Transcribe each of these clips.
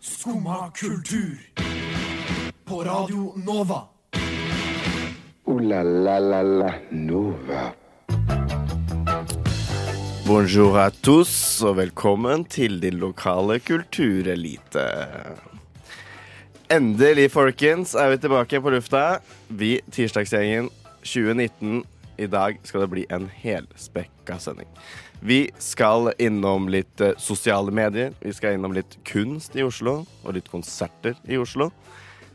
Skumma kultur. På Radio Nova. O-la-la-la-la Nova. Bonjour à tous, og velkommen til din lokale kulturelite. Endelig, folkens, er vi tilbake på lufta. Vi, Tirsdagsgjengen 2019. I dag skal det bli en helspekka sending. Vi skal innom litt eh, sosiale medier. Vi skal innom litt kunst i Oslo, og litt konserter i Oslo.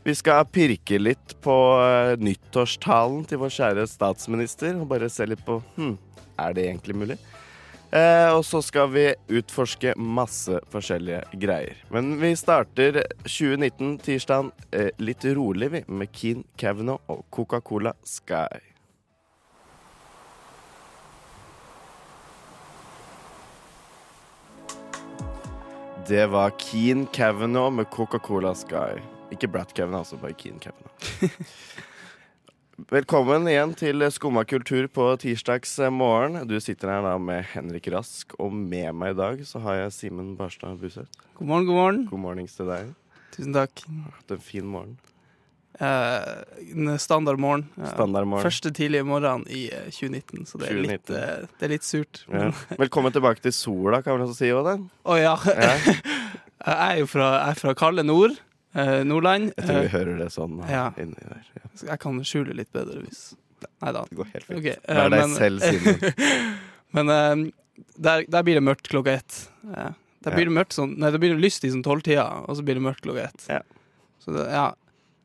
Vi skal pirke litt på eh, nyttårstalen til vår kjære statsminister, og bare se litt på hm, er det egentlig mulig? Eh, og så skal vi utforske masse forskjellige greier. Men vi starter 2019, tirsdagen, eh, litt rolig, vi, med Keen Kavanaugh og Coca-Cola Sky. Det var Keen Kavanaugh med Coca-Cola Sky. Ikke Brat Kavanaugh, altså bare Keen Kavanaugh. Velkommen igjen til Skumma kultur på tirsdags morgen. Du sitter her da med Henrik Rask, og med meg i dag så har jeg Simen Barstad Buseth. God morgen, god morgen. God mornings til deg. Tusen takk. Hatt en fin morgen. Eh, morgen standardmorgen. Eh, Standardmorgen. Første tidlige morgen i eh, 2019, så det er, litt, 2019. eh, det er litt surt. Ja. Velkommen tilbake til sola, kan vi også si. Å oh, ja. ja. Jeg er jo fra, er fra kalde nord. eh, Nordland. Jeg tror vi Eh, hører det sånn Ja. inni der. Jeg kan skjule litt bedre hvis Nei da. Det går helt fint. Ok, eh, Vær deg men- selv, Simen. Men eh, der, der blir det mørkt klokka ett. Eh, der blir det mørkt sånn Nei, det blir det lyst i sånn tolvtida, og så blir det mørkt klokka ett. Ja. Så det, ja.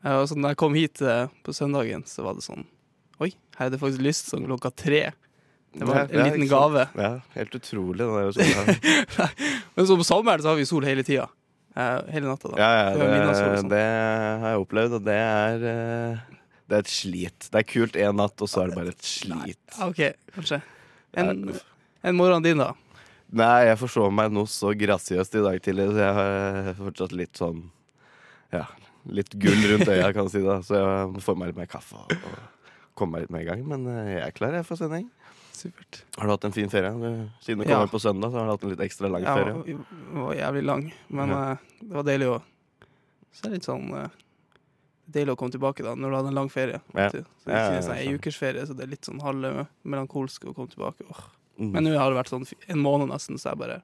Eh, Og så når jeg kom hit eh, på søndagen, så var det sånn Oi, her er det faktisk lyst sånn klokka tre. Det var en ja, liten gave. Ja, helt utrolig. Sola. Men så på sommeren så har vi sol hele tida. Eh, hele natta, da. Ja, ja, Det sånn. det har jeg opplevd, og det er Det er et slit. Det er kult én natt, og så er det bare et slit. Nei, OK, kanskje. En, en morgen din, da? Nei, jeg forsov meg noe så grasiøst i dag tidlig, så jeg har fortsatt litt sånn Ja, litt gull rundt øya, kan du si. da Så jeg må få meg litt mer kaffe og, og komme meg litt mer i gang. Men eh, jeg er klar jeg for sending. Supert. Har du hatt en fin ferie? Siden du Ja. kommer på søndag, så har du hatt en litt ekstra lang Ja, ferie. den var jævlig lang, men Ja. uh, det var deilig å Så er det litt sånn uh, Deilig å komme tilbake da når du hadde en lang ferie. Ja. Så det Ja, er ja, ja, sånn ei ukers ferie, så det er litt sånn halv melankolsk å komme tilbake. Oh. Mm. Men nå har det vært sånn en måned nesten, så jeg bare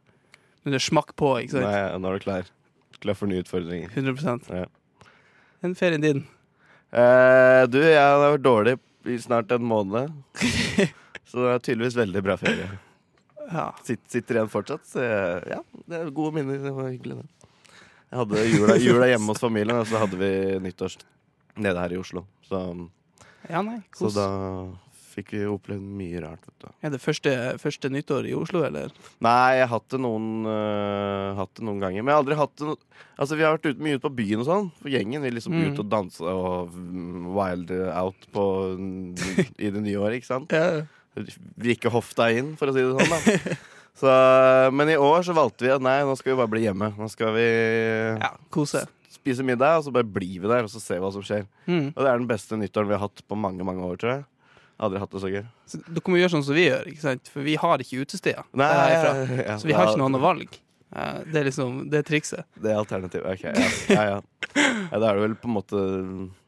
Nå er det smakk på, ikke sant? Nei, nå er du klar. Klar for nye utfordringer. 100 Ja. En ferien din? Eh, du, jeg har vært dårlig i snart en måned. så det er tydeligvis veldig bra ferie. Ja. Sitt, sitter igjen fortsatt. Så jeg, ja, det er gode minner. Det var hyggelig, det. Jeg hadde jula, jula hjemme hos familien, og så hadde vi nyttårs nede her i Oslo. Så, ja, nei. så da fikk vi opplevd mye rart, vet du. Er det første, første nyttår i Oslo, eller? Nei, jeg har hatt det noen, øh, hatt det noen ganger. Men jeg har aldri hatt det no Altså, vi har vært ut, mye ute på byen og sånn. For gjengen vil liksom Mm. ut og danse og mm, wild out på, i det nye året, ikke sant? Ja. Vrikke hofta inn, for å si det sånn. da så, Men i år så valgte vi at nei, nå skal vi bare bli hjemme. Nå skal vi ja kose. spise middag, og så bare blir vi der og så ser vi hva som skjer. Mm. Og det er den beste nyttåren vi har hatt på mange mange år, tror jeg. Aldri hatt det så gøy. Så dere må gjøre sånn som vi gjør, ikke sant? for vi har ikke utesteder. Nei, ja, ja, Så vi har ikke noe annet valg. Det er liksom Det er trikset. Det er alternativet. Ok, ja. Ja, ja. ja, da er det vel på en måte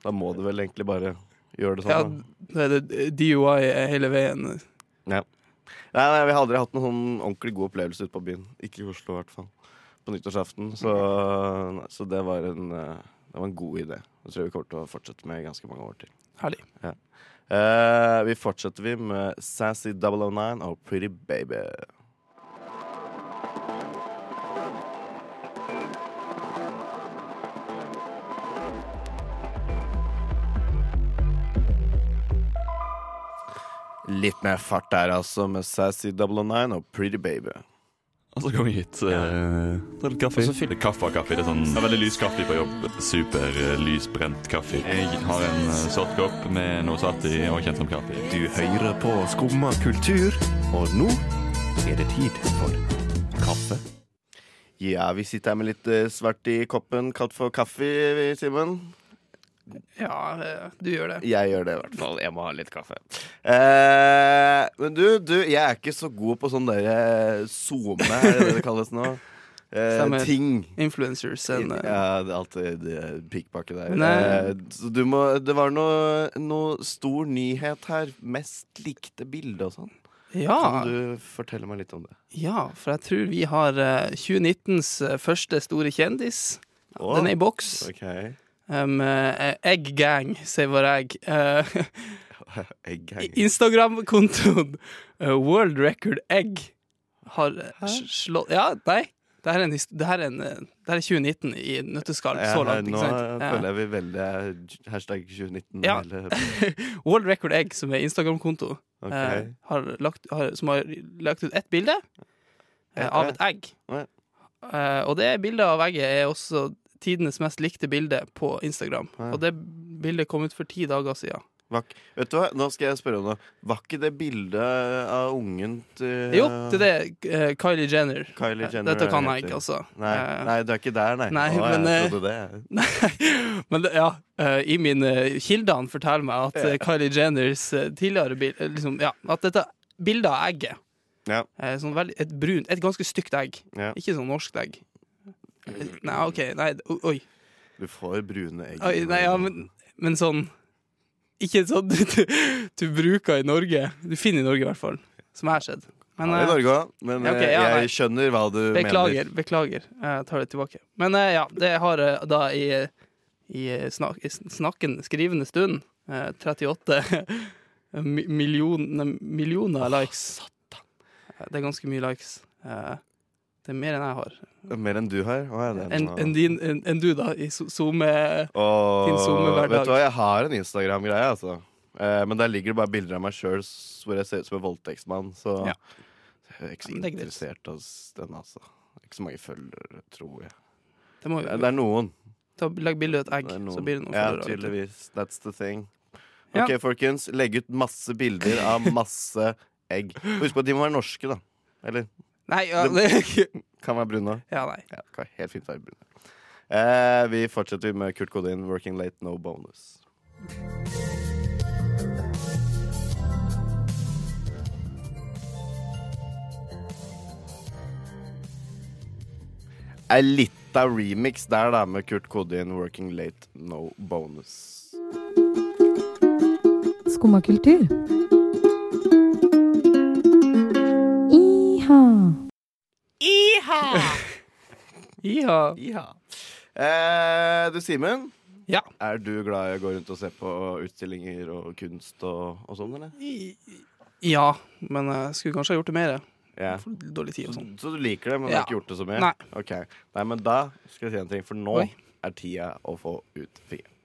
Da må du vel egentlig bare gjøre det Ja, sånn. da. det er det DUI hele veien. Nei, nei, vi har aldri hatt noen sånn ordentlig god opplevelse ute på byen. Ikke i Oslo, i hvert fall. På nyttårsaften. Så, nei, så det, var en, eh, det var en god idé. Det tror jeg vi kommer til å fortsette med i ganske mange år til. Herlig. Eh, vi fortsetter vi med Sassy 009 og Pretty Baby. Litt mer fart der, altså, med Sassy 009 og Pretty Baby. Og så kom jeg hit. Uh, ta litt kaffe. Og så fyller kaffe og kaffe. Det er sånn det er veldig lys kaffe på jobb. Super uh, lysbrent kaffe. Jeg har en uh, sort kopp med noe satt i og kjent som kaffe. Du hører på Skumma kultur, og nå er det tid for kaffe. Ja, vi sitter her med litt svart i koppen, kalt for kaffe, vi, Simen. Ja, eh, du gjør det. Jeg gjør det i hvert fall. Jeg må ha litt kaffe. Eh, men du, du, jeg er ikke så god på sånn derre SoMe, er det det det kalles nå? eh, ting. Influencers eh, Ja, det er alltid det pikkpakke der. Eh, Eh, så du må, det var noe, noe stor nyhet her. Mest likte bilde og sånn. Ja, Kan du fortelle meg litt om det? ja, for jeg tror vi har eh, 2019s eh, første store kjendis. Oh, Den er i boks. OK. Um, eh, Egg Gang, sier vår egg. Uh. Instagram-kontoen uh, World Record Egg har slått Ja, nei. Det her er, en, det her er, en, det her er 2019 i nøtteskall Ja, så langt. nå Ikke sant? føler jeg vi veldig hashtag 2019. Ja. World Record Egg, som er Instagram-konto, okay. har har, som har lagt ut ett bilde av et egg. Ja. Eh, og det bildet av egget er også tidenes mest likte bilde på Instagram. Ja. Og det bildet kom ut for ti dager siden. Vak Vet du hva, nå skal jeg spørre om noe. Var ikke det bildet av ungen til Jo, det er det. eh, Kylie Jenner. Kylie Jenner Dette kan jeg ikke, altså. Nei, Eh, nei, du er ikke der, nei. Nei, Å, men, eh, jeg trodde det. Nei, men ja. eh, I mine kilder forteller meg at ja. Kylie Jenners eh, tidligere bil, eh, liksom, ja, At dette bildet av egget Ja. sånn veldig, et brun, et ganske stygt egg. Ikke sånn norsk egg. Nei, OK. Nei, oi. Du får brune egg. oi nei ja, men, men sånn Ikke sånn du, du, bruker i Norge. Du finner i Norge, i hvert fall. Som jeg har sett. Men, ja, I eh, Norge òg, men ja, ok, eh, ja, jeg skjønner hva du Beklager, mener. beklager. Jeg tar det tilbake. Men eh, ja, det har jeg da i, i, snak, i snakken, skrivende stund eh, 38 millioner, millioner likes. Det er ganske mye likes. Det er mer enn jeg har. Mer enn du har? Å, ja, det er Enn en, enn- enn du, da, i. Din SoMe-hverdag. Vet du hva, jeg har en Instagram-greie, altså. Eh, men der ligger det bare bilder av meg sjøl hvor jeg ser ut som en voldtektsmann. Så Ja. jeg er ikke så Ja, det er interessert av den, altså. Ikke så mange følgere, tror jeg. Det må Det er noen. ta, Legg bilde av et egg, Det er så blir det noen følgere. Ja, tydeligvis. That's the thing. OK, folkens. Legg ut masse bilder av masse egg. Husk på at de må være norske, da. Eller Nei, ja, det, kan være brune. ja, nei. Ja, kan helt fint være brune. Eh, vi fortsetter med Kurt Godin, 'Working Late, No Bonus'. Ei lita remix der, da, med Kurt Kodin, 'Working Late, No Bonus'. Skumma kultur. Iha. Iha. Ja. Eh, du, Simen. Ja. Er du glad i å gå rundt og se på utstillinger og kunst og, og sånn, eller? I- Ja, men jeg skulle kanskje ha gjort det mer. Yeah. For dårlig tid og sånn. Så du liker det, men du har ikke gjort det så mye? Nei. Okay. Nei, men da skal jeg si en ting, for nå Oi. er tida å få ut fingeren.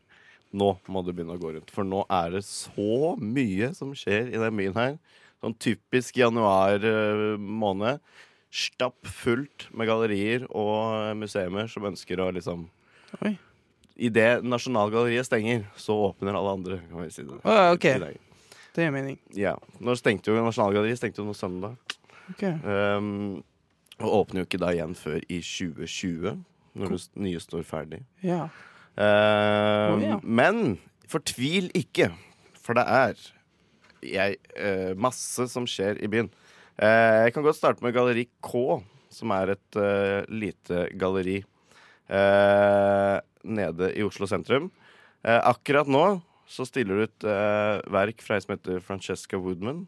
Nå må du begynne å gå rundt, for nå er det så mye som skjer i den byen her. Sånn typisk januar eh, måned. Stapp fullt med gallerier og museer som ønsker å liksom Oi. Idet Nasjonalgalleriet stenger, så åpner alle andre. Kan vi si det. Å, ja, ok. Det gir mening. Ja. Nå stengte jo Nasjonalgalleriet stengte jo nå søndag. Okay. Um, og åpner jo ikke da igjen før i 2020, når det nye står ferdig. Ja. Um, oh, ja. Men fortvil ikke, for det er jeg, uh, masse som skjer i byen. Eh, jeg kan godt starte med Galleri K, som er et eh, lite galleri eh, nede i Oslo sentrum. Eh, akkurat nå så stiller du ut verk fra ei som heter Francesca Woodman.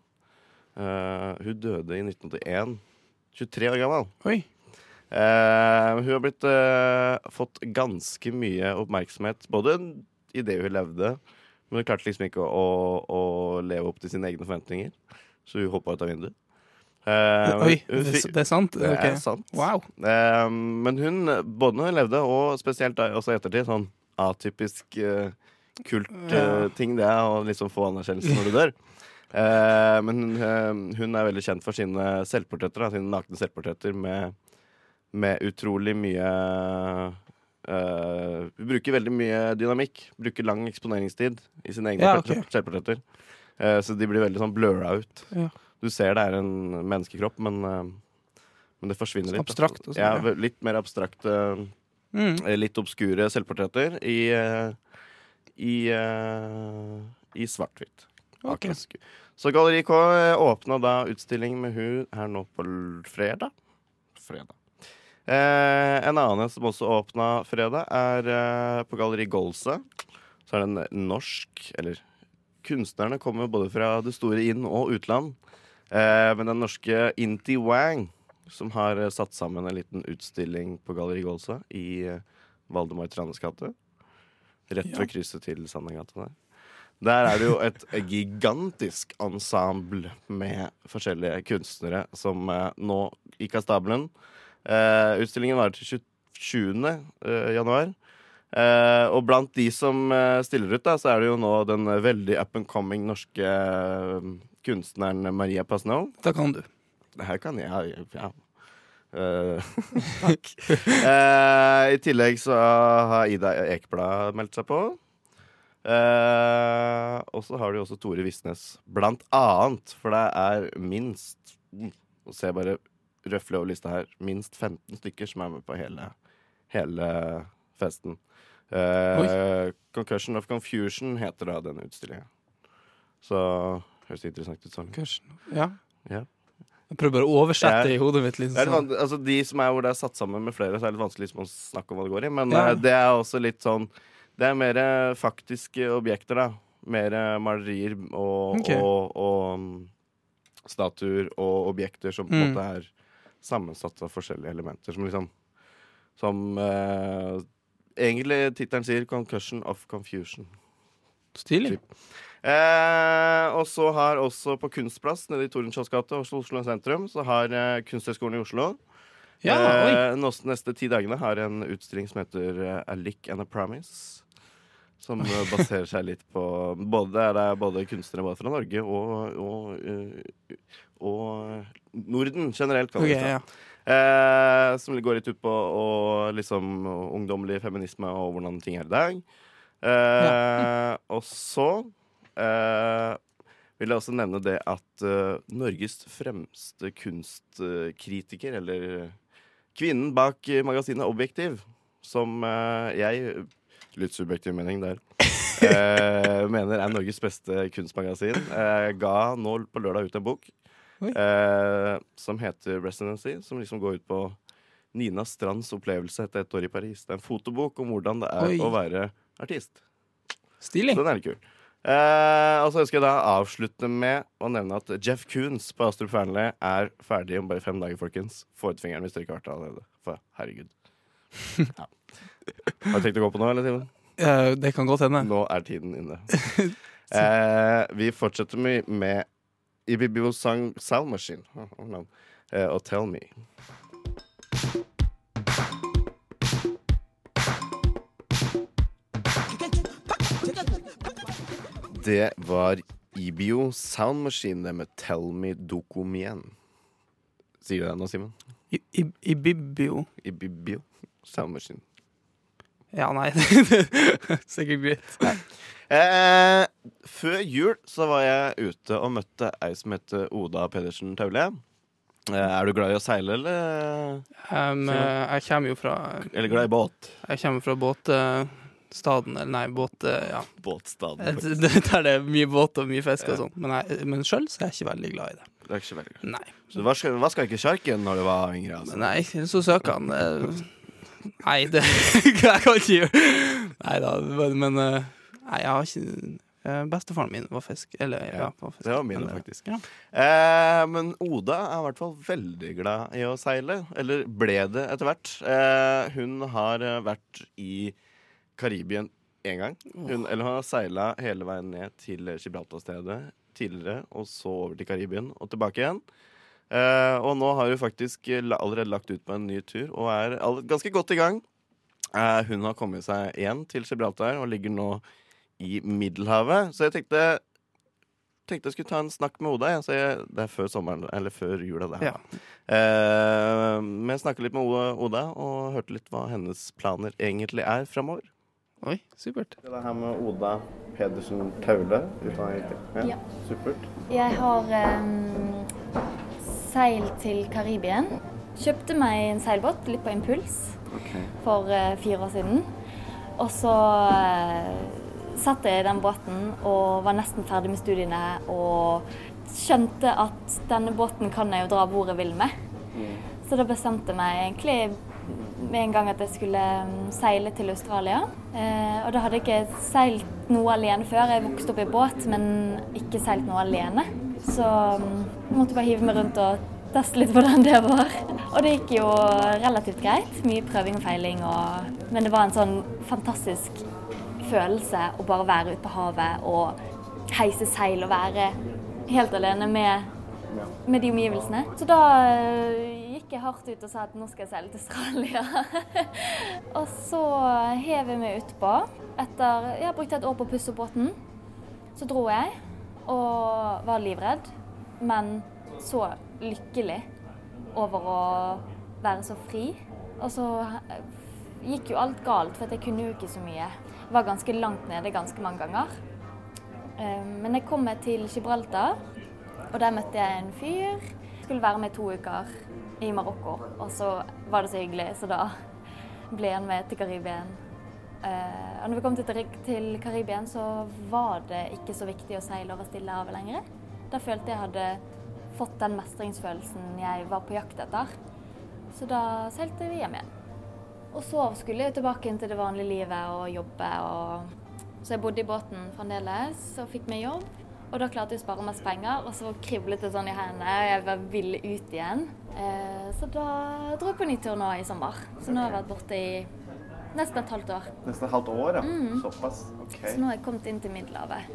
Hun døde i 1981. 23 år gammel. Oi. Uh, hun har blitt uh, fått ganske mye oppmerksomhet, både i det hun levde, men hun klarte liksom ikke å, å leve opp til sine egne forventninger, så hun hoppa ut av vinduet. Eh, Oi, det, det er sant? det okay. er sant. Wow. Uh, men hun, både når hun levde, og spesielt da, også i ettertid, sånn atypisk uh, kult-ting det er å liksom få anerkjennelse når du dør. Eh, men hun, eh, er veldig kjent for sine selvportretter, da, sine nakne selvportretter med, med utrolig mye eh, Hun bruker veldig mye dynamikk. Bruker lang eksponeringstid i sine egne Ja, okay. selvportretter. Eh, så de blir veldig sånn blurra ut. Ja. Du ser det er en menneskekropp, men, eh, men det forsvinner litt. Abstrakt og sånn, Ja, litt mer abstrakte, Mm. eh, litt obskure selvportretter i, eh, i, i svart-hvitt. Ok. Så Galleri K åpna da utstilling med hun her nå på fredag. Fredag. Eh, en annen som også åpna fredag, er eh, på Galleri Golse. Så er det en norsk Eller kunstnerne kommer både fra det store inn- og utland. Eh, men den norske Inti Wang, som har eh, satt sammen en liten utstilling på Galleri Gålsa i eh, Valdemar Tranes gate. Rett ved krysset til Sandegata der. Der er det jo et gigantisk ensemble med forskjellige kunstnere som nå gikk av stabelen. Eh, utstillingen varer til 20. eh, januar. Eh, og blant de som uh, stiller ut, da, så er det jo nå den uh, veldig up and coming norske eh, kunstneren Maria Pasnow. Da kan du. Det her kan jeg ja. Takk. I tillegg så har Ida Ekeblad meldt seg på. Og så har du også Tore Visnes, blant annet. For det er minst Nå ser jeg bare røfle over lista her. Minst 15 stykker som er med på hele, hele festen. Eh, Concussion of Confusion heter da denne utstillingen. Så høres det interessant ut sånn. Concussion, Ja. Ja. Jeg prøver bare å oversette Det i hodet mitt. Liksom, altså De som er hvor det er satt sammen med flere, så er det litt vanskelig liksom å snakke om hva det går i. Men Ja. eh, det er også litt sånn Det er mer faktiske objekter, da. Mer malerier og, okay. og, og mm, statuer og objekter som på en Mm. måte er sammensatt av forskjellige elementer. Som liksom Som eh, egentlig tittelen sier 'Concussion of Confusion'. Stilig. Eh, og så har også på Kunstplass nede i Tordenskiolds gate, Oslo, Oslo sentrum, så har eh, Kunsthøgskolen i Oslo Ja, eh, neste, ti dagene har en utstilling som heter eh, A Lick and a Promise. Som eh, baserer seg litt på både, Det er både kunstnere både fra Norge og, og, eh, og Norden generelt. kan man si. ja. Eh, som går litt ut på og liksom, ungdommelig feminisme og hvordan ting er i dag. Eh, Og så eh, vil jeg også nevne det at eh, Norges fremste kunstkritiker, eller kvinnen bak magasinet Objektiv, som eh, jeg Litt subjektiv mening der. eh, mener er Norges beste kunstmagasin. Ga nå på lørdag ut en bok. Eh, som heter Residency, som liksom går ut på Nina Strands opplevelse etter et år i Paris. Det er en fotobok om hvordan det er Oi. å være artist. Stilig. Så den er litt kul. Eh, og så ønsker jeg da avslutte med å nevne at Jeff Koons på Astrup Fearnley er ferdig om bare fem dager, folkens. Få ut fingeren hvis dere ikke har vært allerede. For herregud. Ja. Har du tenkt å gå på nå, eller, Simen? Eh, det kan godt hende. Nå er tiden inne. Eh, vi fortsetter med, med Ibibio Sang Sound Machine oh, oh, no. eh, og Tell Me. Det var Ibio Sound Machine det med Tell Me Dokumien. Sier du det nå, Simen? I, i, I Bibbio. Ibibio Sound Machine. Ja, nei. er Sikkert greit. Eh, før jul så var jeg ute og møtte ei som heter Oda Pedersen Taule. Eh, er du glad i å seile, eller, Um, eh, jeg kommer jo fra eller glad i båt? Jeg kommer fra båtstaden, eller nei, båt... eh, Ja. Båtstaden. Der det er mye båt og mye fisk og sånn. Men, jeg- men sjøl så er jeg ikke veldig glad i det. Du er ikke så veldig glad. Nei. Så du vaska, ikke sjarken når du var yngre? Altså. Nei, så søker han eh, Nei, det Jeg kan ikke gjøre Nei da, men, eh, Nei, jeg har ikke eh, Bestefaren min var fisk. Eller, ja, var fisk. Det var min, faktisk. Ja. Eh, men Oda er i hvert fall veldig glad i å seile. Eller ble det etter hvert. Eh, hun har eh, vært i Karibien én gang. Hun, eller hun har seila hele veien ned til Gibraltarstedet tidligere, og så over til Karibien og tilbake igjen. Eh, og nå har hun faktisk eh, allerede lagt ut på en ny tur og er all, ganske godt i gang. Uh, hun har kommet seg igjen til Gibraltar og ligger nå i Middelhavet. Så jeg tenkte tenkte jeg skulle ta en snakk med Oda. Jeg, så det er før sommeren, eller før jula. Det. Ja. Eh, men jeg snakket litt med Oda, Oda og hørte litt hva hennes planer egentlig er framover. Oi, supert. Det er her med Oda Pedersen Taule. Ja, Ja. Supert. Jeg har um, seil til Karibien. Kjøpte meg en seilbåt, litt på impuls, for eh, fire år siden. Og så eh, satt jeg i den båten og var nesten ferdig med studiene og skjønte at denne båten kan jeg jo dra hvor jeg vil med. Så da bestemte jeg meg egentlig med en gang at jeg skulle mm, seile til Australia. Eh, og da hadde jeg ikke seilt noe alene før. Jeg vokste opp i båt, men ikke seilt noe alene. Så mm, jeg måtte bare hive meg rundt og teste litt hvordan det var. Og det gikk jo relativt greit. Mye prøving og feiling. Og, men det var en sånn fantastisk følelse å bare være ute på havet og heise seil og være helt alene med, med de omgivelsene. Så da eh, gikk jeg hardt ut og sa at nå skal jeg seile til Australia. og så hev jeg meg utpå. Etter Jeg brukte et år på å pusse opp båten. Så dro jeg og var livredd, men så lykkelig over å være så fri. Og så gikk jo alt galt, for jeg kunne jo ikke så mye. Jeg var ganske langt nede ganske mange ganger. Eh, Men jeg kom meg til Gibraltar, og der møtte jeg en fyr. Skulle være med i to uker i Marokko, og så var det så hyggelig, så da ble han med til Karibien. Eh, Og når vi kom til, til Karibien, så var det ikke så viktig å seile over Stillehavet lenger. Da følte jeg hadde fått den mestringsfølelsen jeg var på jakt etter. Så da seilte vi hjem igjen. Og så skulle jeg tilbake inn til det vanlige livet og jobbe. Og... Så jeg bodde i båten fremdeles og fikk meg jobb. Og da klarte jeg å spare masse penger, og så kriblet det sånn i hendene. og Jeg var vill ut igjen. Uh, så da dro jeg på ny tur nå i sommer. Så nå har jeg vært borte i nesten et halvt år. Nesten et halvt år, ja. Såpass. Ok. Så nå har jeg kommet inn til Middelhavet.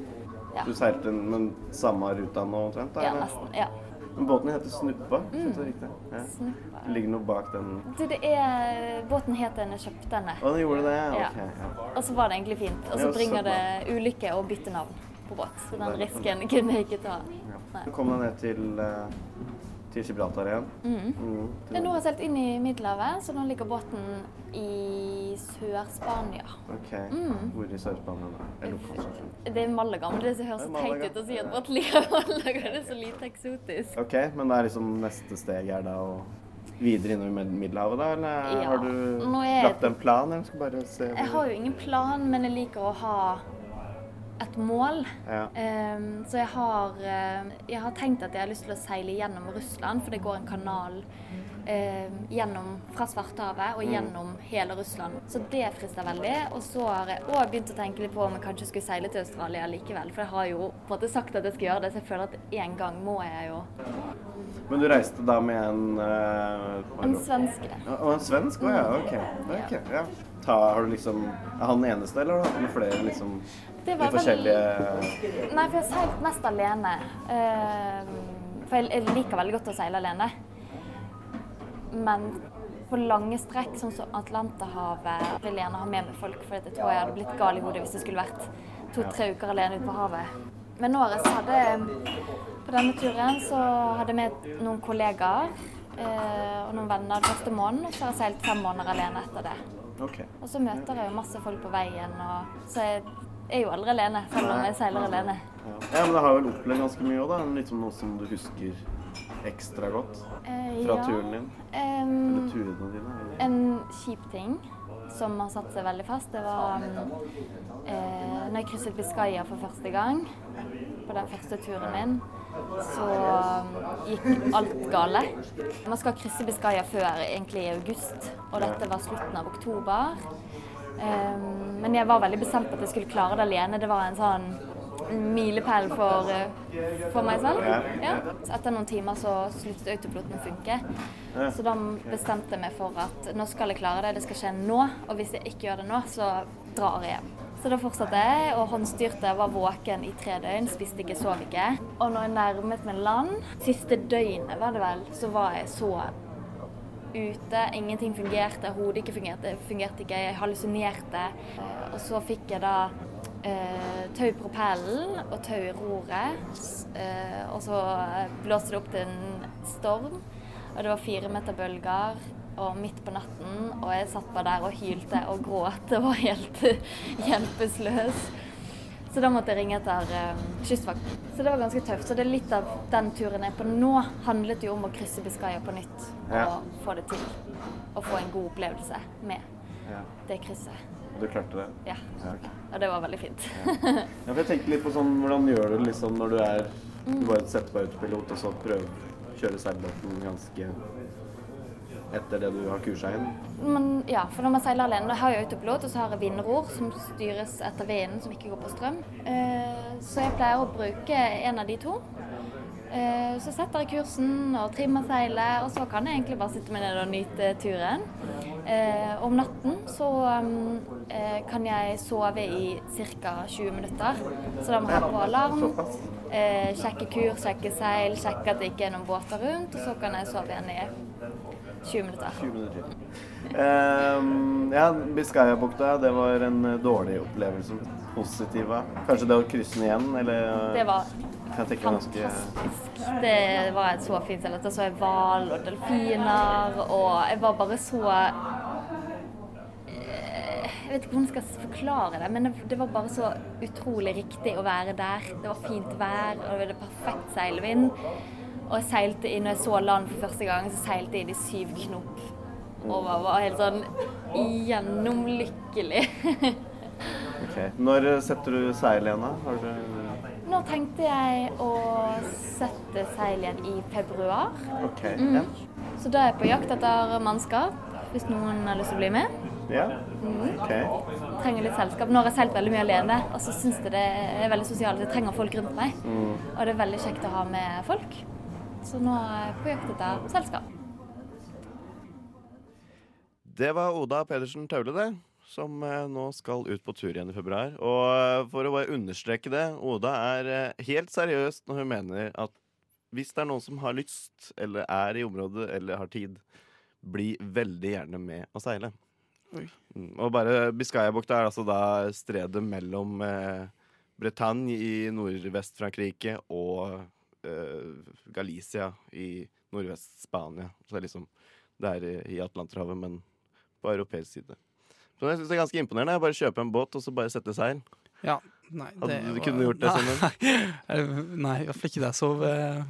Ja, Du seilte den samme ruta nå omtrent? ja nesten. Ja. Men båten heter Snuppa, Mm. Det riktig? Ja. Snuppa. Det ligger noe bak den Du, det er Båten het den jeg kjøpte denne. Å, den gjorde det? Ja. Ok. Ja. Og så var det egentlig fint. Og så så bringer det ulykke å bytte navn på båt. Så den risken kunne jeg ikke ta. Ja. Kom deg ned til, eh, til Gibraltar igjen? Mm. Mm. Men nå har seilt inn i Middelhavet, så nå ligger båten i Sør-Spania. Ok. Mm. Hvor i Sør-Spania da? Er? Det er Malaga, men det høres Det er teit ut å si at båten ligger i Malaga. Det er så lite eksotisk. Ok, men det er liksom neste steg er da å videre innover i Middelhavet da, eller Ja. har du er- lagt en plan, Jeg, bare se Jeg har jo ingen plan, men jeg liker å ha et mål. Ja. Ehm, så jeg har, eh, jeg har tenkt at jeg har lyst til å seile gjennom Russland, for det går en kanal eh, gjennom, fra Svartehavet og gjennom hele Russland. Så det frister veldig. Og så har jeg òg begynt å tenke litt på om jeg kanskje skulle seile til Australia likevel. For jeg har jo på en måte sagt at jeg skal gjøre det, så jeg føler at en gang må jeg jo. Men du reiste da med en uh, En svenske. Og en svensk òg, ja. Ok. okay ja. Ta, har du liksom, Er han den eneste, eller har du hatt med flere liksom, Det var vel- forskjellige Nei, for jeg har seilt mest alene. Ehm, for jeg, liker veldig godt å seile alene. Men på lange strekk, sånn som Atlanterhavet, vil jeg gjerne ha med meg folk. For jeg tror jeg hadde blitt gal i hodet hvis jeg skulle vært to-tre uker alene ute på havet. Men nå så hadde På denne turen så hadde jeg med noen kollegaer eh, og noen venner den første måneden, og så har jeg seilt fem måneder alene etter det. Okay. Og så møter jeg jo masse folk på veien, og så jeg er jo aldri alene, selv om jeg seiler alene. Ja. ja, men det har vel opplevd ganske mye òg, da. Sånn noe som du husker ekstra godt Eh, fra ja. turen din? Um, Eller turene dine? Eller? en kjip ting som har satt seg veldig fast, det var um, eh, når jeg krysset Biscaya for første gang, på den første turen min, så um, gikk alt gale. Man skal krysse Biscaya før egentlig i august, og dette var slutten av oktober. Em, men jeg var veldig bestemt på at jeg skulle klare det alene. Det var en sånn milepæl for, eh, for meg selv. Ja. Etter noen timer så sluttet autopiloten å funke. Så da bestemte jeg meg for at nå skal jeg klare det, det skal skje nå. Og hvis jeg ikke gjør det nå, så drar jeg hjem. Så da fortsatte jeg og håndstyrte, var våken i tre døgn, spiste ikke, sov ikke. Og når jeg nærmet meg land, siste døgnet var det vel, så var jeg så ute. Ingenting fungerte, hodet ikke fungerte, fungerte ikke, jeg hallusinerte. Og så fikk jeg da eh, tau i propellen og tau i roret. Eh, og så eh, blåste det opp til en storm, og det var fire meter bølger. Og midt på natten, og jeg satt bare der og hylte og gråt og var helt hjelpeløs. Så da måtte jeg ringe etter eh, kystvakten. Så det var ganske tøft. Så det er litt av den turen jeg er på nå, handlet jo om å krysse Biscaya på nytt Ja. og få det til. Og få en god opplevelse med Ja. det krysset. Og Du klarte det? Ja. Ja. Og det var veldig fint. Ja, for jeg tenkte litt på sånn, Hvordan gjør du det liksom når du er Mm. Du bare setter på pilot, og så prøver å kjøre seilbåten ganske etter det du har kursa inn? Men, ja, for når man seiler alene, da har jeg autopilot, og så har jeg vindror som styres etter vinden, som ikke går på strøm. Eh, så jeg pleier å bruke en av de to. Eh, så setter jeg kursen og trimmer seilet, og så kan jeg egentlig bare sitte meg ned og nyte turen. Eh, om natten så um, eh, kan jeg sove i ca. 20 minutter. Så da må jeg ha på alarm, eh, sjekke kurs, sjekke seil, sjekke at det ikke er noen båter rundt, og så kan jeg sove igjen i 20 minutter. 20 minutter. Um, ja, Biscayabukta, det var en eh, dårlig opplevelse. Positiva. Kanskje det å krysse den igjen, eller Det var meg ganske fantastisk. Det var et så fint sted. Da så jeg hval og delfiner, og jeg var bare så eh, Jeg vet ikke hvordan jeg skal forklare det, men det- det var bare så utrolig riktig å være der. Det var fint vær, og det var perfekt seilvind. Og jeg seilte inn, når jeg så land for første gang, så seilte jeg inn i syv knop. Og var, var helt sånn gjennomlykkelig. Ok. Når setter du seil igjen, da? Har du Nå tenkte jeg å sette seil igjen i februar. OK. Mm. Ja. Så da er jeg på jakt etter mannskap, hvis noen har lyst til å bli med. ja. Mm. OK. Trenger litt selskap. Nå har jeg seilt veldig mye alene, og så syns jeg det er veldig sosialt. Jeg trenger folk rundt meg, Mm. og det er veldig kjekt å ha med folk. Så nå er jeg på jakt etter selskap. Det var Oda Pedersen Taule, det. Som eh, nå skal ut på tur igjen i februar. Og eh, for å bare understreke det, Oda er eh, helt seriøst når hun mener at hvis det er noen som har lyst, eller er i området, eller har tid, bli veldig gjerne med å seile. Oi. Mm, Og bare Biscayabukta er altså da stredet mellom eh, Bretagne i nordvest-Frankrike og eh, Galicia i nordvest-Spania. Så det er liksom Det er i- Atlanterhavet, men på europeisk side. Så jeg synes det er ganske imponerende. Bare kjøpe en båt og så bare sette seil. Ja. Nei, Hadde du kunne gjort det, Simen? Nei, nei, i hvert fall ikke det. Jeg sov eh,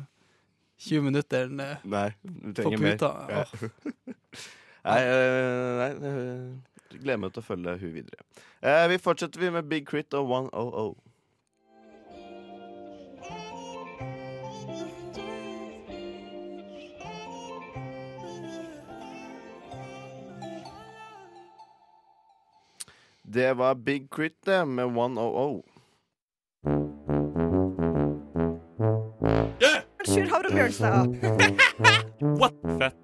20 minutter eh, Nei, du trenger mer. Ja. Åh. Nei, nei, nei eh, gleder meg til å følge hun videre. Eh, vi fortsetter vi med Big Crit og 100. Det var Big Crit det, med 100. Sjur Havre Bjørnstad. What? Fett.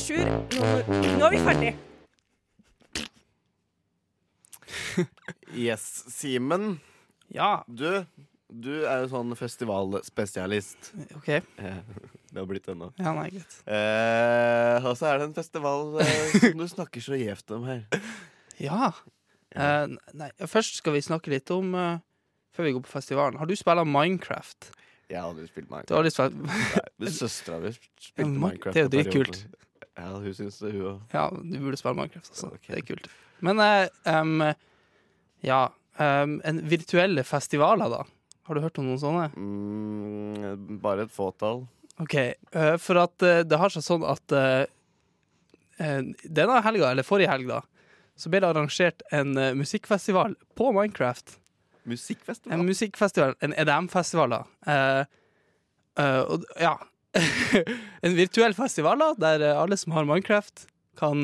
Sjur, nå, nå er vi ferdig. Yes, Simen. Ja, Du, du er jo sånn festivalspesialist. OK. Det har blitt det nå. Ja, nei, greit. Eh, og så er det en festival eh, som du snakker så gjevt om her. Ja. Eh, nei, først skal vi snakke litt om eh, Før vi går på festivalen. Har du spilt Minecraft? Jeg har aldri spilt Du Minecraft. har aldri spilt Nei, Søstera mi spilte Ja, Minecraft. det er jo på dritkult. Ja, hun syns det, hun òg. Ja, du burde spille Minecraft også. Ok. Det er kult. Men eh, em, ja em, En virtuelle festivaler, da? Har du hørt om noen sånne? Mm, bare et fåtall. OK. eh, for at eh, det har seg sånn at eh, denne helga, eller forrige helg, da, så ble det arrangert en musikkfestival på Minecraft. Musikkfestival? En Musikkfestival? en EDM-festival, da. Og ja En virtuell festival da, der alle som har Minecraft, kan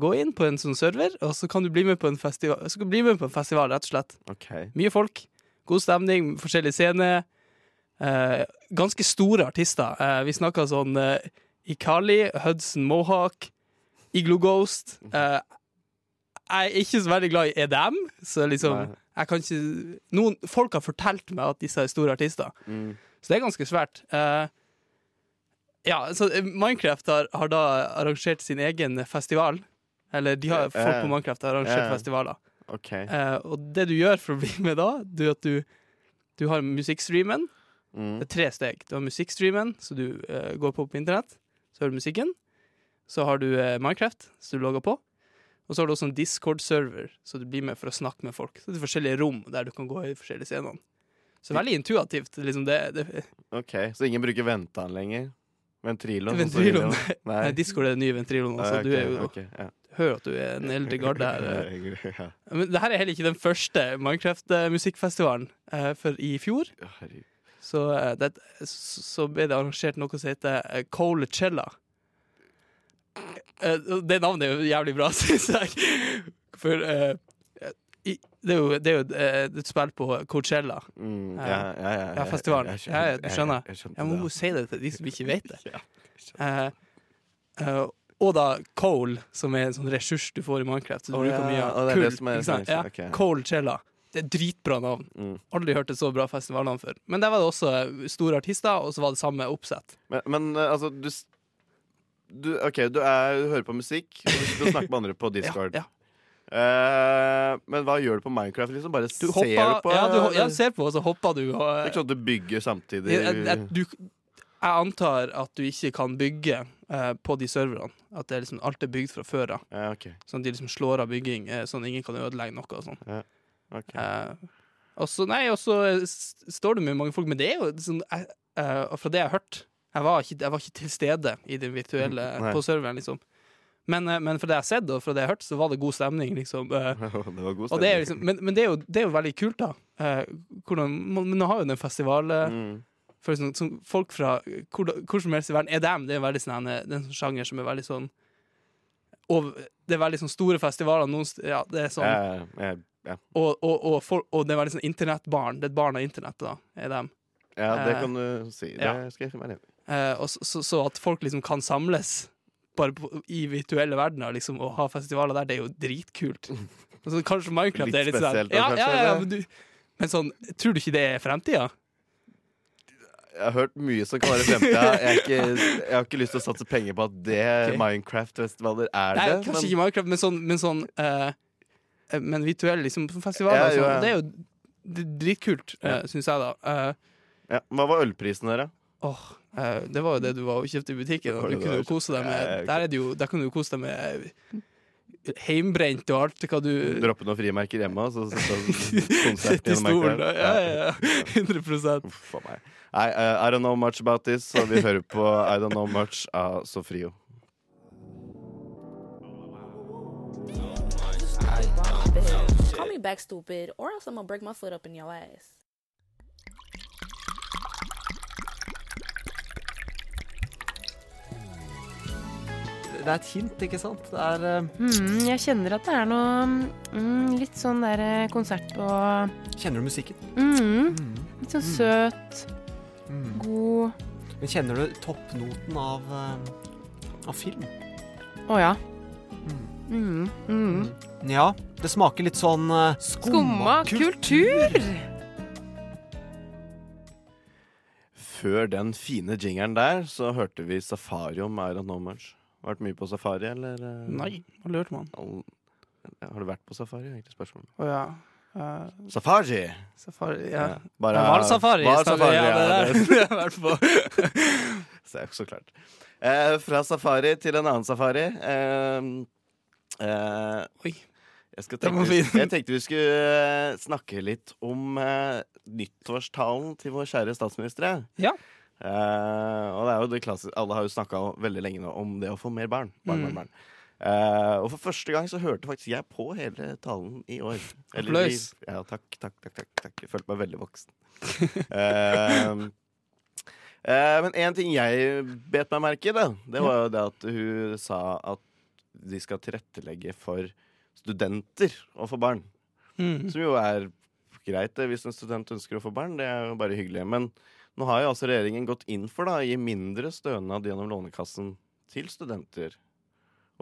gå inn på en sånn server, og så kan du bli med på en festival, så kan du bli med på en festival rett og slett. OK. Mye folk, god stemning, forskjellige scene. Eh, ganske store artister. Eh, vi snakka sånn eh, Ikali, Hudson Mohawk, Iglo Ghost. Eh, jeg er ikke så veldig glad i EDM, så liksom jeg kan ikke noen, Folk har fortalt meg at disse er store artister, Mm. så det er ganske svært. Eh, ja, så Minecraft har, har da arrangert sin egen festival. Eller de har, folk på Minecraft har arrangert eh. festivaler. Okay. Eh, og det du gjør for å bli med da, det er at du, du har musikkstreamen. Mm. Det er tre steg. Du har musikkstreamen, så du uh, går på på internett. Så hører du musikken. Så har du uh, Minecraft, så du logger på. Og så har du også en Discord-server, så du blir med for å snakke med folk. Så det er forskjellige rom der du kan gå i forskjellige scenene. Så veldig intuitivt. Liksom det, det, OK, så ingen bruker ventan lenger? Ventrilo? sånn som Ventrilo, Nei. Nei, Discord er den nye ventriloen. Ah, okay, du er jo, okay, ja. hører at du er en eldre garde her. eh. Men det her er heller ikke den første Minecraft-musikkfestivalen. For i fjor Herregud. Så, eh, det, så ble det arrangert noe som heter eh, Coachella. Eh, Det navnet er jo jævlig bra, syns jeg. For i, det er jo, det er jo et spill på Coachella. Mm, ja, ja, ja, ja, festivalen. Ja, du skjønner. Jeg, jeg, Jeg må jo si det til de som ikke vet det. Og da Cole, som er en sånn ressurs du får i Minecraft. Så du bruker mye av kull. er ikke Ja. Det er dritbra navn. Mm. Aldri hørt et så bra festivalnavn før. Men der var det også eh, store artister, og så var det samme oppsett. Men, men eh, altså, du, du OK, du, er, du hører på musikk, og du snakker med andre på Discord. Ja, Eh, men hva gjør du på Minecraft? Liksom Bare Du ser du på? ja, du, ja, ser på, og så hopper du. Og, Det er ikke sånn at du bygger samtidig? jeg, jeg, du, jeg antar at du ikke kan bygge uh, på de serverne. At det er liksom, alt er bygd fra før av. Ja, okay. Sånn at de liksom slår av bygging, sånn at ingen kan ødelegge noe. og sånn. Ok. Eh, og så nei, og så eh, står det med mange folk, men det er jo sånn eh, eh, og Fra det jeg har hørt Jeg var ikke, jeg var ikke til stede i det virtuelle Nei. på serveren, liksom. Men, men fra det jeg har sett, og fra det jeg har hørt, så var det god stemning, liksom. det var god og det er stemning. liksom, men men det, er jo, det er jo veldig kult, da. Eh, hvordan, men nå har jo den festival eh, Mm. sånn, sånn, Folk fra hvor, hvor som helst i verden er dem. Det er veldig sånn, det er en sånn sjanger som er veldig sånn over, Det er veldig sånn store festivaler. Noen, ja, det er sånn Ja, ja, ja. og, og, og, for, og det er veldig sånn internettbarn. Det er et barn av internettet, da. Er dem. ja, det Eh, kan du si. Det ja. skal jeg være enig i. Eh, så, at folk liksom kan samles bare på, i virtuelle verdener liksom, og ha festivaler der, det er jo dritkult. Altså, kanskje Minecraft Litt er litt sånn ja, kanskje, ja, ja, men, du, men sånn, tror du ikke det er fremtida? Jeg har hørt mye som kan være fremtida. Jeg, jeg har ikke lyst til å satse penger på at det okay. Minecraft-festivaler er Nei, det. kanskje men- ikke Minecraft, men sånn, men sånn eh, Men virtuell liksom, festival. Ja, jo, sånn, ja. Det er jo dritkult, uh, Ja. syns jeg, da. Uh, ja. Hva var ølprisen dere? Åh, uh, det var jo det du var og kjøpte i butikken. Og du kunne jo kose deg med Der, er det jo, der kan du kose deg med eh, heimbrent og alt hva du Droppe noen frimerker hjemme, og så sitte i stolen. Da. Ja, ja, ja. 100 Uff a meg. I, uh, I don't know much about this, og vi hører på I don't know much av Sofrio. Me back stupid, or else I'm gonna break my foot up in your ass. Det er et hint, ikke sant? Det er eh, Mm, jeg kjenner at det er noe mm, litt sånn der eh, konsert på Kjenner du musikken? mm, Mm. Litt sånn søt, Mm. god Men kjenner du toppnoten av, eh, av film? Å ja. Mm. Mm. Ja, det smaker litt sånn uh, Skumma kultur! Før den fine jingeren der, så hørte vi Safari om Iron much. Vært mye på safari, eller? eh? Nei, hva lurte man? Ja, Har du vært på safari? egentlig spørsmålet. Oh, ja. Uh, Safari! safari, ja. Ja, bare-. Hval snakker vi- safari, ja, det der det har jeg vært på. Så er jo så klart. Eh, fra safari til en annen safari. Eh, eh, Oi. Jeg, tenkte, jeg tenkte vi skulle eh, snakke litt om eh, nyttårstalen til vår kjære statsminister. Ja. Eh, og det er jo det klassiske Alle har jo snakka veldig lenge nå om det å få mer barn. barn, Mm. barn, barn. Uh, og for første gang så hørte faktisk jeg på hele talen i år. I- Ja, takk, takk, takk, takk, takk. Jeg følte meg veldig voksen. uh, men en ting jeg bet meg merke i, det var jo det at hun sa at de skal tilrettelegge for studenter å få barn. Mm. Som jo er greit det, hvis en student ønsker å få barn. Det er jo bare hyggelig. Men nå har jo altså regjeringen gått inn for da, å gi mindre stønad gjennom Lånekassen til studenter.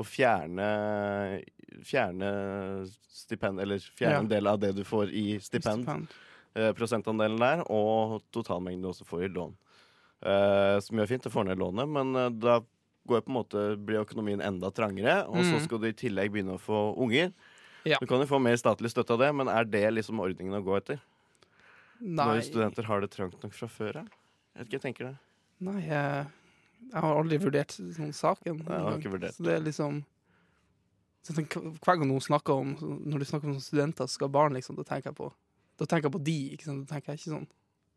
Og fjerne, fjerne stipend, eller fjerne Ja. en del av det du får i stipend. Stipend. Eh, prosentandelen der, og totalmengden du også får i lån. Eh, som gjør fint, det får ned lånet, men eh, da går på en måte, blir økonomien enda trangere. Og så Mm. skal du i tillegg begynne å få unger. Ja. Du kan jo få mer statlig støtte av det, men er det liksom ordningen å gå etter? Nei, Når studenter har det trangt nok fra før av? Jeg vet ikke, jeg tenker det. nei jeg, jeg har aldri vurdert sånn saken. Nei, jeg har ikke vurdert Så det er liksom tenker, Hver gang noen snakker om Når du snakker om studenter som skal ha barn, liksom, da tenker jeg på Da tenker jeg på de. Ikke sant? Da tenker jeg ikke sånn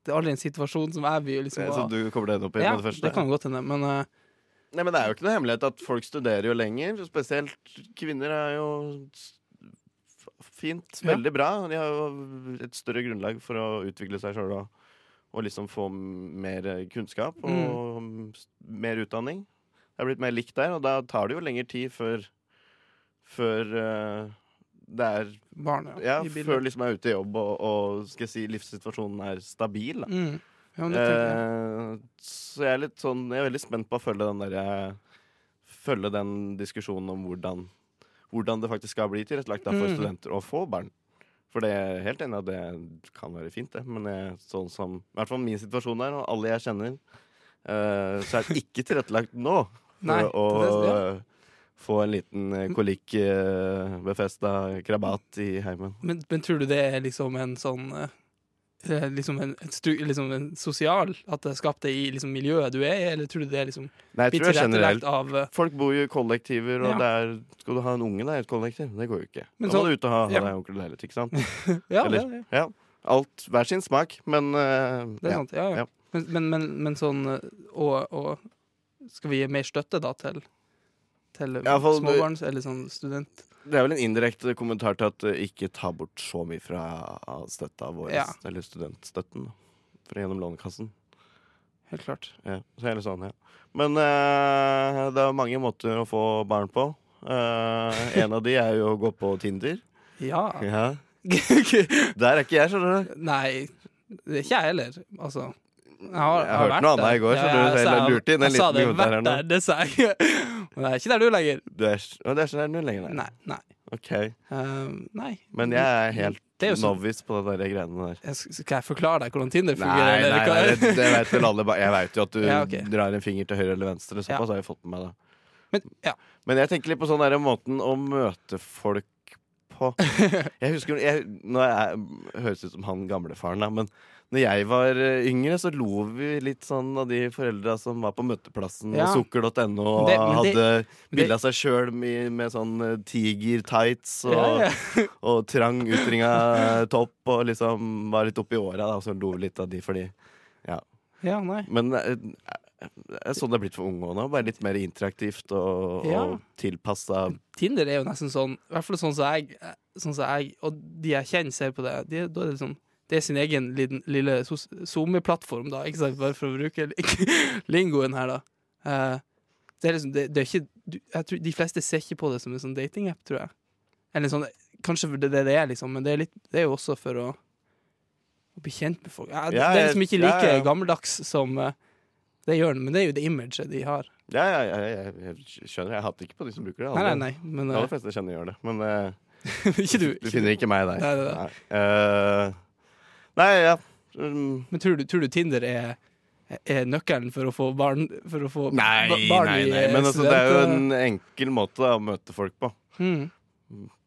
Det er aldri en situasjon som jeg vil liksom Så du kommer deg opp i Ja, med det første? det kan godt hende, men eh, Nei, men Det er jo ikke noe hemmelighet at folk studerer jo lenger. Spesielt kvinner er jo fint. Veldig. Ja. Bra. De har jo et større grunnlag for å utvikle seg sjøl og, og liksom få mer kunnskap og mm. mer utdanning. Det er blitt mer likt der, og da tar det jo lengre tid før Før uh, det er Barn, ja, ja. før liksom er ute i jobb og, og skal si, livssituasjonen er stabil. Da. Mm. Ja, jeg. Eh, så jeg er litt sånn Jeg er veldig spent på å følge den derre Følge den diskusjonen om hvordan Hvordan det faktisk skal bli tilrettelagt for Mm. studenter å få barn. For det er helt enig at det kan være fint, det. Men jeg, sånn som I hvert fall min situasjon er, og alle jeg kjenner, eh, så er det ikke tilrettelagt nå for Nei, å det- ja. eh, få en liten eh, kolikk uh, befesta krabat i heimen. Men, men tror du det er liksom en sånn eh, eh, Liksom en, et stru, liksom en sosial At det er skapt det i liksom miljøet du er i, eller tror du det er liksom Nei, jeg tror det tilrettelagt generelt. av eh, Folk bor jo i kollektiver, og Ja. det er, skal du ha en unge der i et kollektiv? Det går jo ikke. Men da må så- du ut og ha, ha ja. deg onkel leilighet, ikke sant? Ja, Eller, ja, ja. ja. Alt hver sin smak, men uh, Det er ja. sant, ja, ja. Ja. Men, men, men, men sånn eh, og, og Skal vi gi mer støtte da til Til småbarns eller sånn student? Det er vel en indirekte kommentar til at eh, ikke ta bort så mye fra støtta vår, Ja. eller studentstøtten, fra gjennom Lånekassen. Helt klart. Ja, så er det sånn, ja. Men uh, det er mange måter å få barn på. Uh, en av de er jo å gå på Tinder. Ja. Ja. Der er ikke jeg, skjønner du. Nei, det er ikke jeg heller. Altså. Jeg har, Jeg hørte noe annet i går, så du jeg sa- lurte inn en jeg sa liten det kommentar her nå. der, det sa jeg. Men det er ikke der du lenger. Du er, og det er ikke der du lenger, nei. Nei. Ok. Um, nei. Men jeg er helt Det er sånn- novice på de greiene der. Jeg Skal jeg forklare deg hvordan Tinder fungerer? nei, nei, nei, det, det vet vel alle. Jeg vet jo at du Ja, okay. drar en finger til høyre eller venstre. Ja. Såpass har jeg fått med meg. da Men, ja. Men jeg tenker litt på sånn der måten å møte folk på. Jeg husker jeg, Nå jeg, høres ut som han gamlefaren, da, men når jeg var eh, yngre, så lo vi litt sånn av de foreldra som var på møteplassen Ja. og sukker.no og Det- hadde bilde av seg sjøl med, med sånn eh, tiger-tights og, Ja, ja. og trang utringa topp og liksom var litt oppi åra, og så lo vi litt av de fordi Ja. Ja, nei. Men eh, det er sånn det er blitt for unge òg nå. Bare litt mer interaktivt og, Ja. og tilpassa Tinder er jo nesten sånn, i hvert fall sånn som jeg, sånn som jeg og de jeg kjenner, ser på det. De, da er det sånn det er sin egen liten, lille SoMe-plattform, da, ikke sant? bare for å bruke lingoen her, da. Uh, det er liksom, det, det er ikke du, jeg tror, De fleste ser ikke på det som en sånn datingapp, tror jeg. Eller sånn, Kanskje for det det det er, liksom, men det er, litt, det er jo også for å, å bli kjent med folk. Ja, det, Ja, det er liksom ikke like ja. gammeldags som uh, det gjør den, men det er jo det imaget de har. Ja, ja, ja, jeg, jeg skjønner. Jeg hater ikke på de som bruker det. Nei, Alle- nei, nei, men, de eh, aller fleste kjenner gjør det. Men uh, Ikke du. du finner ikke meg der. Nei, nei, nei. Eh, nei ja. Um. Men tror du, tror du Tinder er, er nøkkelen for å få barn For å få Nei, barn nei, nei. Men altså, det er jo en enkel måte da, å møte folk på. Mm.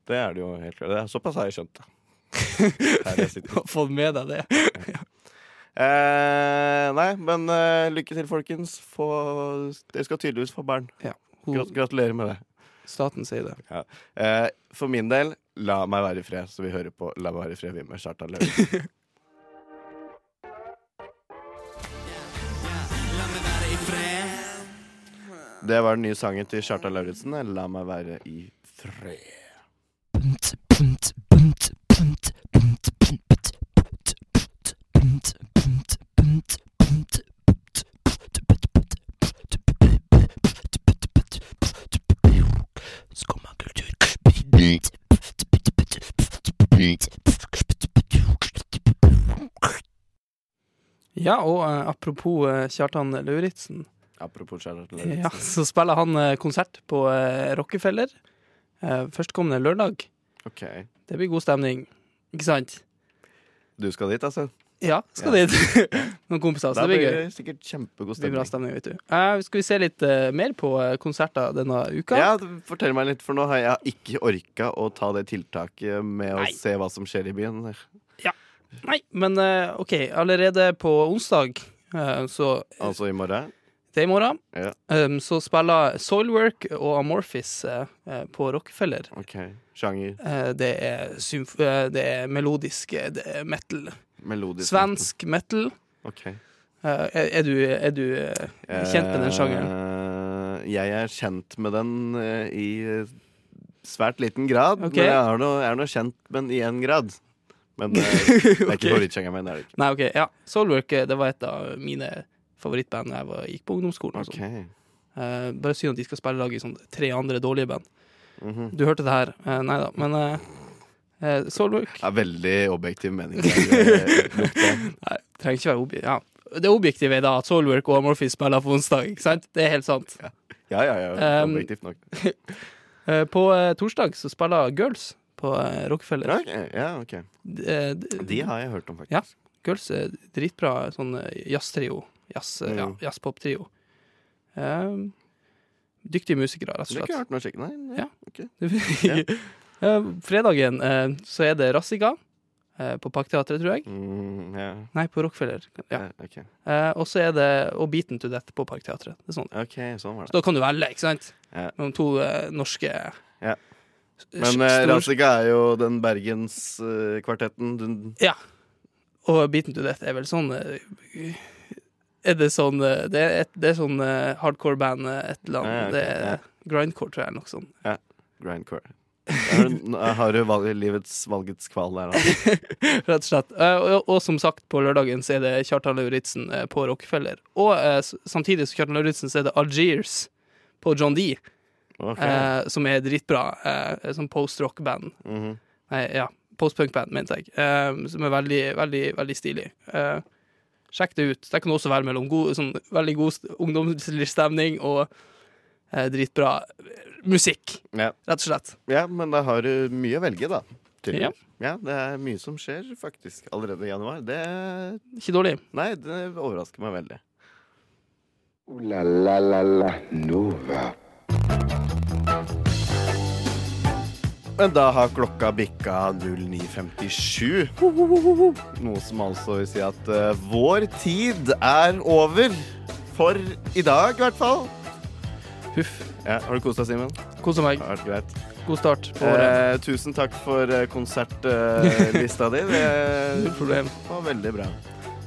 Det er det jo helt klart. Det er- Såpass har jeg skjønt det. Fått med deg det. Eh, nei, men uh, lykke til, folkens. Få, dere skal tydeligvis få barn. Ja. Grat gratulerer med det. Staten sier det. Ja. Eh, for min del, la meg være i fred, så vi hører på La meg være i fred, vi med Kjartan Lauritzen. Det var den nye sangen til Kjartan Lauritzen. La meg være i fred. Ja, og eh, apropos eh, Kjartan Lauritzen, Apropos Charlotte Lauritzen. ja, så spiller han eh, konsert på eh, Rockefeller eh, førstkommende lørdag. Ok. Det blir god stemning, ikke sant? Du skal dit, altså? Ja, skal Ja. dit. Noen kompiser, så det blir blir gøy. det sikkert kjempegod Det blir bra stemning. stemning, vet du. Uh, skal vi se litt uh, mer på konserter denne uka? Ja, Fortell meg litt, for nå har jeg ikke orka å ta det tiltaket med å se hva som skjer i byen. Ja. Nei, men uh, OK. Allerede på onsdag, så Altså i morgen. Det er i morgen, Ja. um, så spiller Soilwork og Amorphis eh, på Rockefeller. OK. Sjanger. Uh, det, er symf eh, det er melodisk det er metal. Melodisk. Svensk metal. OK. Er, er du, er du kjent med den sjangeren? Jeg er kjent med den i svært liten grad. Okay. Men jeg er nå, er nå kjent med den i én grad. Men det er ikke favorittsjangeren min. Nei, OK. Ja. Soulwork det var et av mine favorittband da jeg var, gikk på ungdomsskolen. og sånn. Ok. Eh, bare synd at de skal spille lag i sånn tre andre dårlige band. Mhm. Du hørte det her. Eh, nei da. Men uh, Soulwork Det er veldig objektiv mening. eh. Nei, trenger ikke være objektiv. Ja. Det objektive er da at Soulwork og Amorphis spiller på onsdag, ikke sant? Det er helt sant. Ja, ja, ja. Um, Objektivt nok. Eh, på eh, torsdag så spiller Girls på eh, Rockefeller. Ja, ok, ja, okay. De, de, De har jeg hørt om, faktisk. Ja. Girls er dritbra sånn eh, jazztrio. Jazz, eh, jazzpop-trio. Eh, dyktige musikere, rett og slett. Det har ikke hørt noe. Nei. Ja. ok. Eh, fredagen eh, så er det Rassiga eh, på Parkteatret, tror jeg. Mm, yeah. Nei, på Rockefeller. Ja. Ja, okay. Eh, og så er det Og Beaten to Death på Parkteatret. Det sånn. Okay, sånn var Så da kan du velge, ikke sant? Yeah. Mellom to eh, norske yeah. Men uh, store- er jo den bergenskvartetten. Den Ja. Og Beaten to Death er vel sånn eh, Er det sånn eh, Det er, et, det er sånn eh, hardcore-band, eh, et eller annet. Ja, okay, Det er ja. grindcore, tror jeg, eller noe sånt. grindcore. Har du, valg, livets valgets kval der, da? Rett og slett. Og, og som sagt, på lørdagen så er det Kjartan Lauritzen på Rockefeller. Og samtidig som Kjartan Lauritzen så er det Algiers på John D, Okay. eh, som er dritbra. Eh, som post-rock-band. Mhm. Nei, ja. Post-punk-band, mente jeg. Eh, som er veldig, veldig, veldig stilig. Eh, sjekk det ut. Det kan også være mellom god, sånn, veldig god ungdomslig stemning og eh, dritbra musikk, ja. rett og slett. ja, men da har du mye å velge, da. Ja. Ja, det er mye som skjer, faktisk, allerede i januar. Det Ikke dårlig. Nei, det overrasker meg veldig. Uh, la la la la Nova. Men da har klokka bikka 09.57. Noe som altså vil si at uh, vår tid er over. For i dag, i hvert fall. Huff. Ja, har du kost deg, Simen? Kosa meg. Det har vært greit. God start på året. Eh, tusen takk for eh, konsertlista di. Det Null problem. var veldig bra.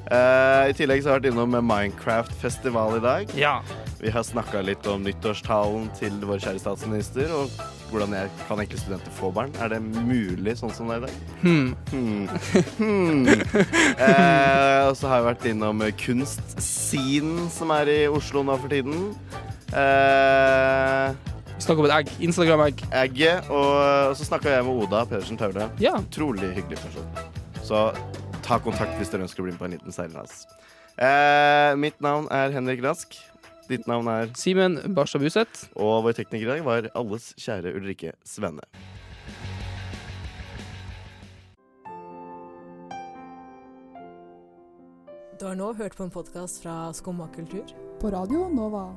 Eh, I tillegg så har jeg vært innom Minecraft-festival i dag. Ja. Vi har snakka litt om nyttårstalen til vår kjære statsminister, og hvordan jeg kan egentlig studenter få barn. Er det mulig sånn som det er i dag? Hmm. Hmm. Hmm. Eh, og så har jeg vært innom kunstscenen som er i Oslo nå for tiden. Eh, Vi om et egg. Instagram-egg. Egget. Og så snakka jeg med Oda Pedersen Taule. Ja. Utrolig hyggelig person. Så ta kontakt hvis dere ønsker å bli med på en liten seilas. Eh, mitt navn er Henrik Rask. Ditt navn er Simen Barstad Buseth. Og vår tekniker i dag var alles kjære Ulrikke Svenne. Du har nå hørt på en podkast fra Skumma kultur. På Radio Nova.